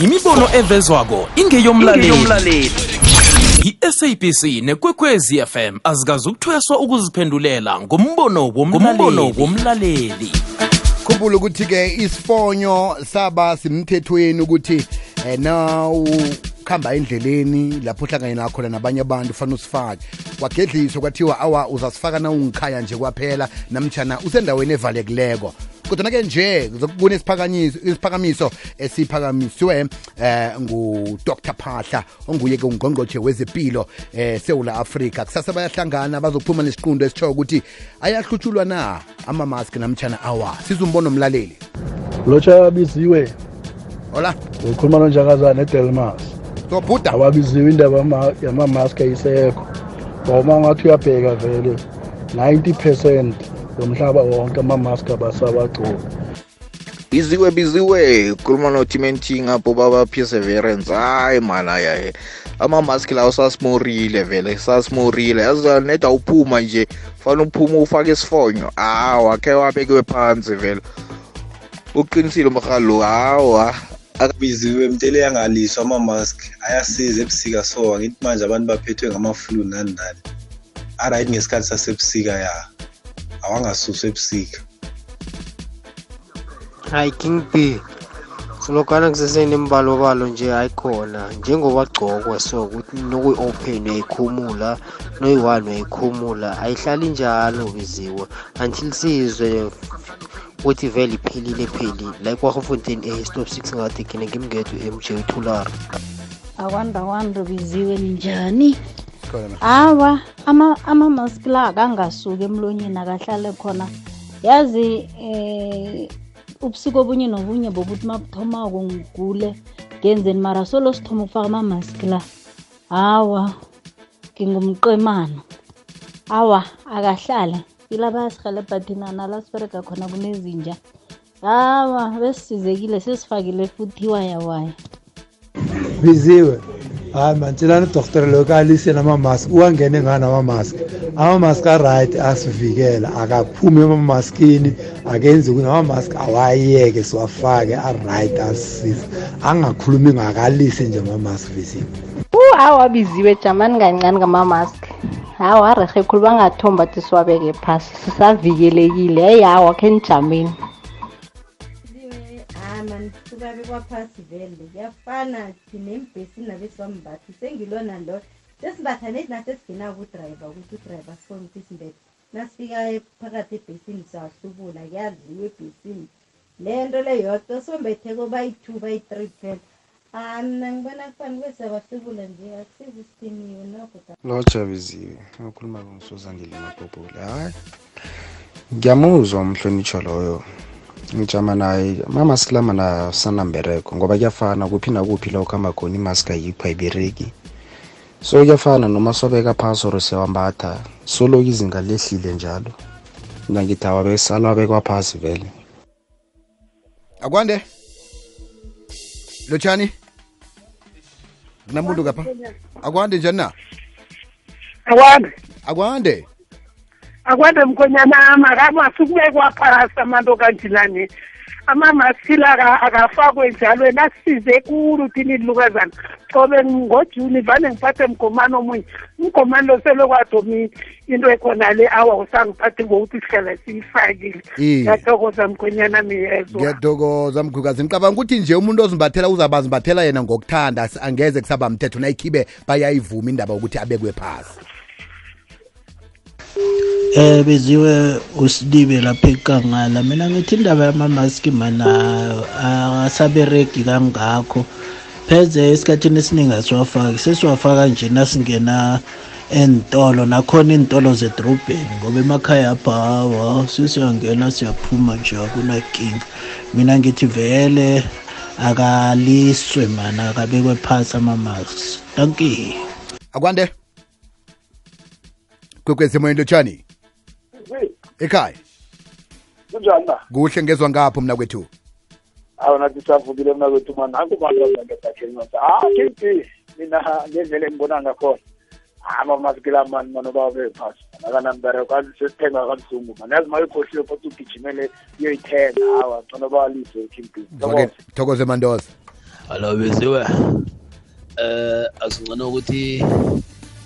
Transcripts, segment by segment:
imibono evezwako ingeyomlaleli. i-sabc nekwekwezi fm azikazukuthweswa ukuziphendulela ngombono womlaleli. Womlaleli. Khumbula ukuthi-ke isifonyo saba simthethweni ukuthi um nawukuhamba endleleni lapho ohlangane nakhona nabanye abantu fanele usifake. Wagedliswa kwathiwa awa uzasifaka na ungikhaya nje kwaphela. Namtshana usendaweni evalekileko kodwa-ke nje isiphakamiso esiphakamiswe eh ngudr phahla onguye-ke ungqongqotshe wezempilo eh sewula afrika. Kusasa bayahlangana bazophuma nesiqundo esitsho ukuthi ayahlutshulwa na amamaski namtshana awa? Sizumbono mlaleli lotsha biziwe hola. Ukhuluma nonjakazana edelmas. Sobhuda. Awabiziwe indaba yama- yamamaski ayisekho. Ngoba ngathi uyabheka vele 90 percent yomhlaba wonke amamaski abasabagcoka biziwe biziwe khuluma notimenting apho baba perseverance. Hayi mana yaye amamaski lawo sasimorile vele sasimorile yazi neda uphuma nje fanele uphuma ufake isifonyo. Hawa khe wabekiwe phansi vele. Uqinisile umrhalo hawa biziwe mtele yangaliswa ama-mask. Ayasiza ebusika so angithi manje abantu baphethwe ngama-flu nani nani. Aright ngesikhathi sasebusika ya. Awangasuswa ebusika hayi king b silokana kusesenimbalobalo nje ayikhona njengoba gcokwa so ukuthi nokuyi-open uyayikhumula noyi-one uyayikhumula ayihlali njalo biziwe until sizwe ukuthi vele iphelile ephelile like wahofontein a stop six ngathi kine ngimngethu mj uthulari akwanda kwanda biziwe ninjani awa ama- amamaski la akangasuki emlonyeni akahlale khona. Yazi eh ubusuku obunye nobunye bokuthi mabuthomako ngigule ngenzeni mara solo sithoma ukufaka amamaski la hawa ngingumqemano. Awa akahlale. Ila bayasihelebha thina nala siberega khona kunezinja. Hawa besisizekile sesifakile futhi iwayawaya. Biziwe. Hayi mantshelani udoktor lokalise namamaski uwangene ngani amamaski amamaski aright asivikela. Akaphumi emamaskini akenzi ukuthi amamaski awayeke siwafake aright asisiza angakhulumi ngakalise nje amamaski biziwe u hawa biziwe jamani kancane ngama-mask. Hawa arehe khulu bangathomba thi siwabeke phasi. Sisavikelekile. Heyi hawa khe nijameni mani kubabekwa phasi vele. Kuyafana thina embhesini nabesiwambathi sengilona ndo sesimbatha neti nasesingenako udrayiva ukuthi udrayiva sifone ukuthi simbethe. Nasifika phakathi ebhesini siyahlubula kuyadliwa ebhesini. Le nto le yodwa sombetheko bayi-two bayi-three phela. Ah mna ngibona kufani kwesabahlubula nje. Akusizi isithiniwe nokuda lotsha biziwe ukhuluma ngumsuzandile mabhobhule hayi ngiyamuzwa umhlonitsho loyo. Ngijama naye amamaski lama nasanambereko ngoba kuyafana kuphi nakuphi la ukuhamba khona imaski ayikho ayibereki so kuyafana noma sobeka phasi or siyawambatha solo izinga lehlile njalo. Mna ngithi awabesala wabekwa phasi vele. Akwande? Lotshani kunamuntu kapha? Akwande njani na? Akwande. Akwande akwande mkhonyana makabasukubekwa phasi amanto kanjilani amamasila akafakwe njalo asize kulu thini lukazana. Cobe ngojuni vane ngiphathe mgomani omunye. Umgomani lo selokwadomi into ekhona le awa usangiphathe ngokuthi sihlala siyifakile. Iye. ngiyathokoza mkhonyana miyezwa. Ngiyathokoza mkhukazi ngicabanga ukuthi nje umuntu ozimbathela uzabazimbathela yena ngokuthanda. Angeze kusaba mthetho nayikhibe bayayivuma indaba yokuthi abekwe phasi eh beziwe usidibe lapha ekangala. Mina ngithi indaba yamamaski mana akasabereki kangakho pheze esikhathini esiningi asiwafaki sesiwafaka nje nasingena entolo nakhona iy'ntolo zedrobheni ngoba emakhaya apha hawa sesiyangena siyaphuma nje akunankinga mina ngithi vele akaliswe mana akabekwe phasi amamaski tanki akwande. Kwekwezi emoyeni lotshani. Ekhaya? Kunjani? Na kuhle ngezwa ngapho mna kwethu awu nathi savukile mna kwethu mani. Akubantuaeakheni ah kp mina ngendlela engibona ngakhona. Amamasikila mani mani babe phasi. Nakanambere kazi sesithenga kabuhlungu mani. Yazi mayikhohliwe futhi ugijimele uyoyithenga. Hawa cona kp Ngizwake- thokoze. mandoza. Hallo beziwe. Eh asingcono ukuthi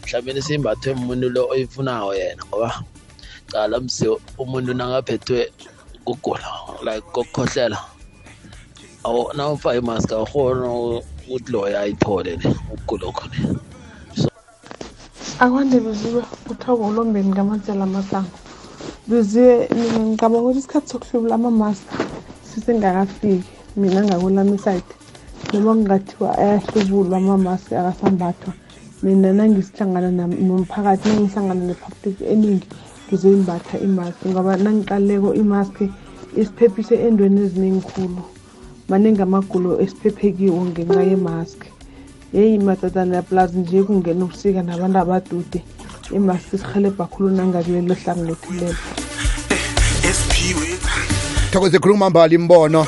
mhlawumbe simbathwe umuntu lo oyifunayo yena ngoba cala msi umuntu nangaphethwe kugula like kokukhohlela awu nawufaka imask awukhona ukuthi loyo ayithole le ukugula khona. Akwande biziwe uthoko ulombeni ngamatsela amasango. Biziwe mina ngicabanga ukuthi isikhathi sokuhlubula ama-mask sisengakafiki mina ngakwelami isayidi noma kungathiwa ayahlubulwa ama-mask akasambathwa mina nangisihlangana nam- nomphakathi nangihlangana ne-public eningi ngizoyimbatha imask ngoba nangiqaleko imask isiphephise endweni eziningi khulu. Maningi amagulo esiphephekiwo ngenxa yemask. Yeyi madodana yaplazi nje kungena ubusika nabantu abadude imask isihelebha khulu nangakulelo hlangothi lelo thokoze khuluma mbali imbono.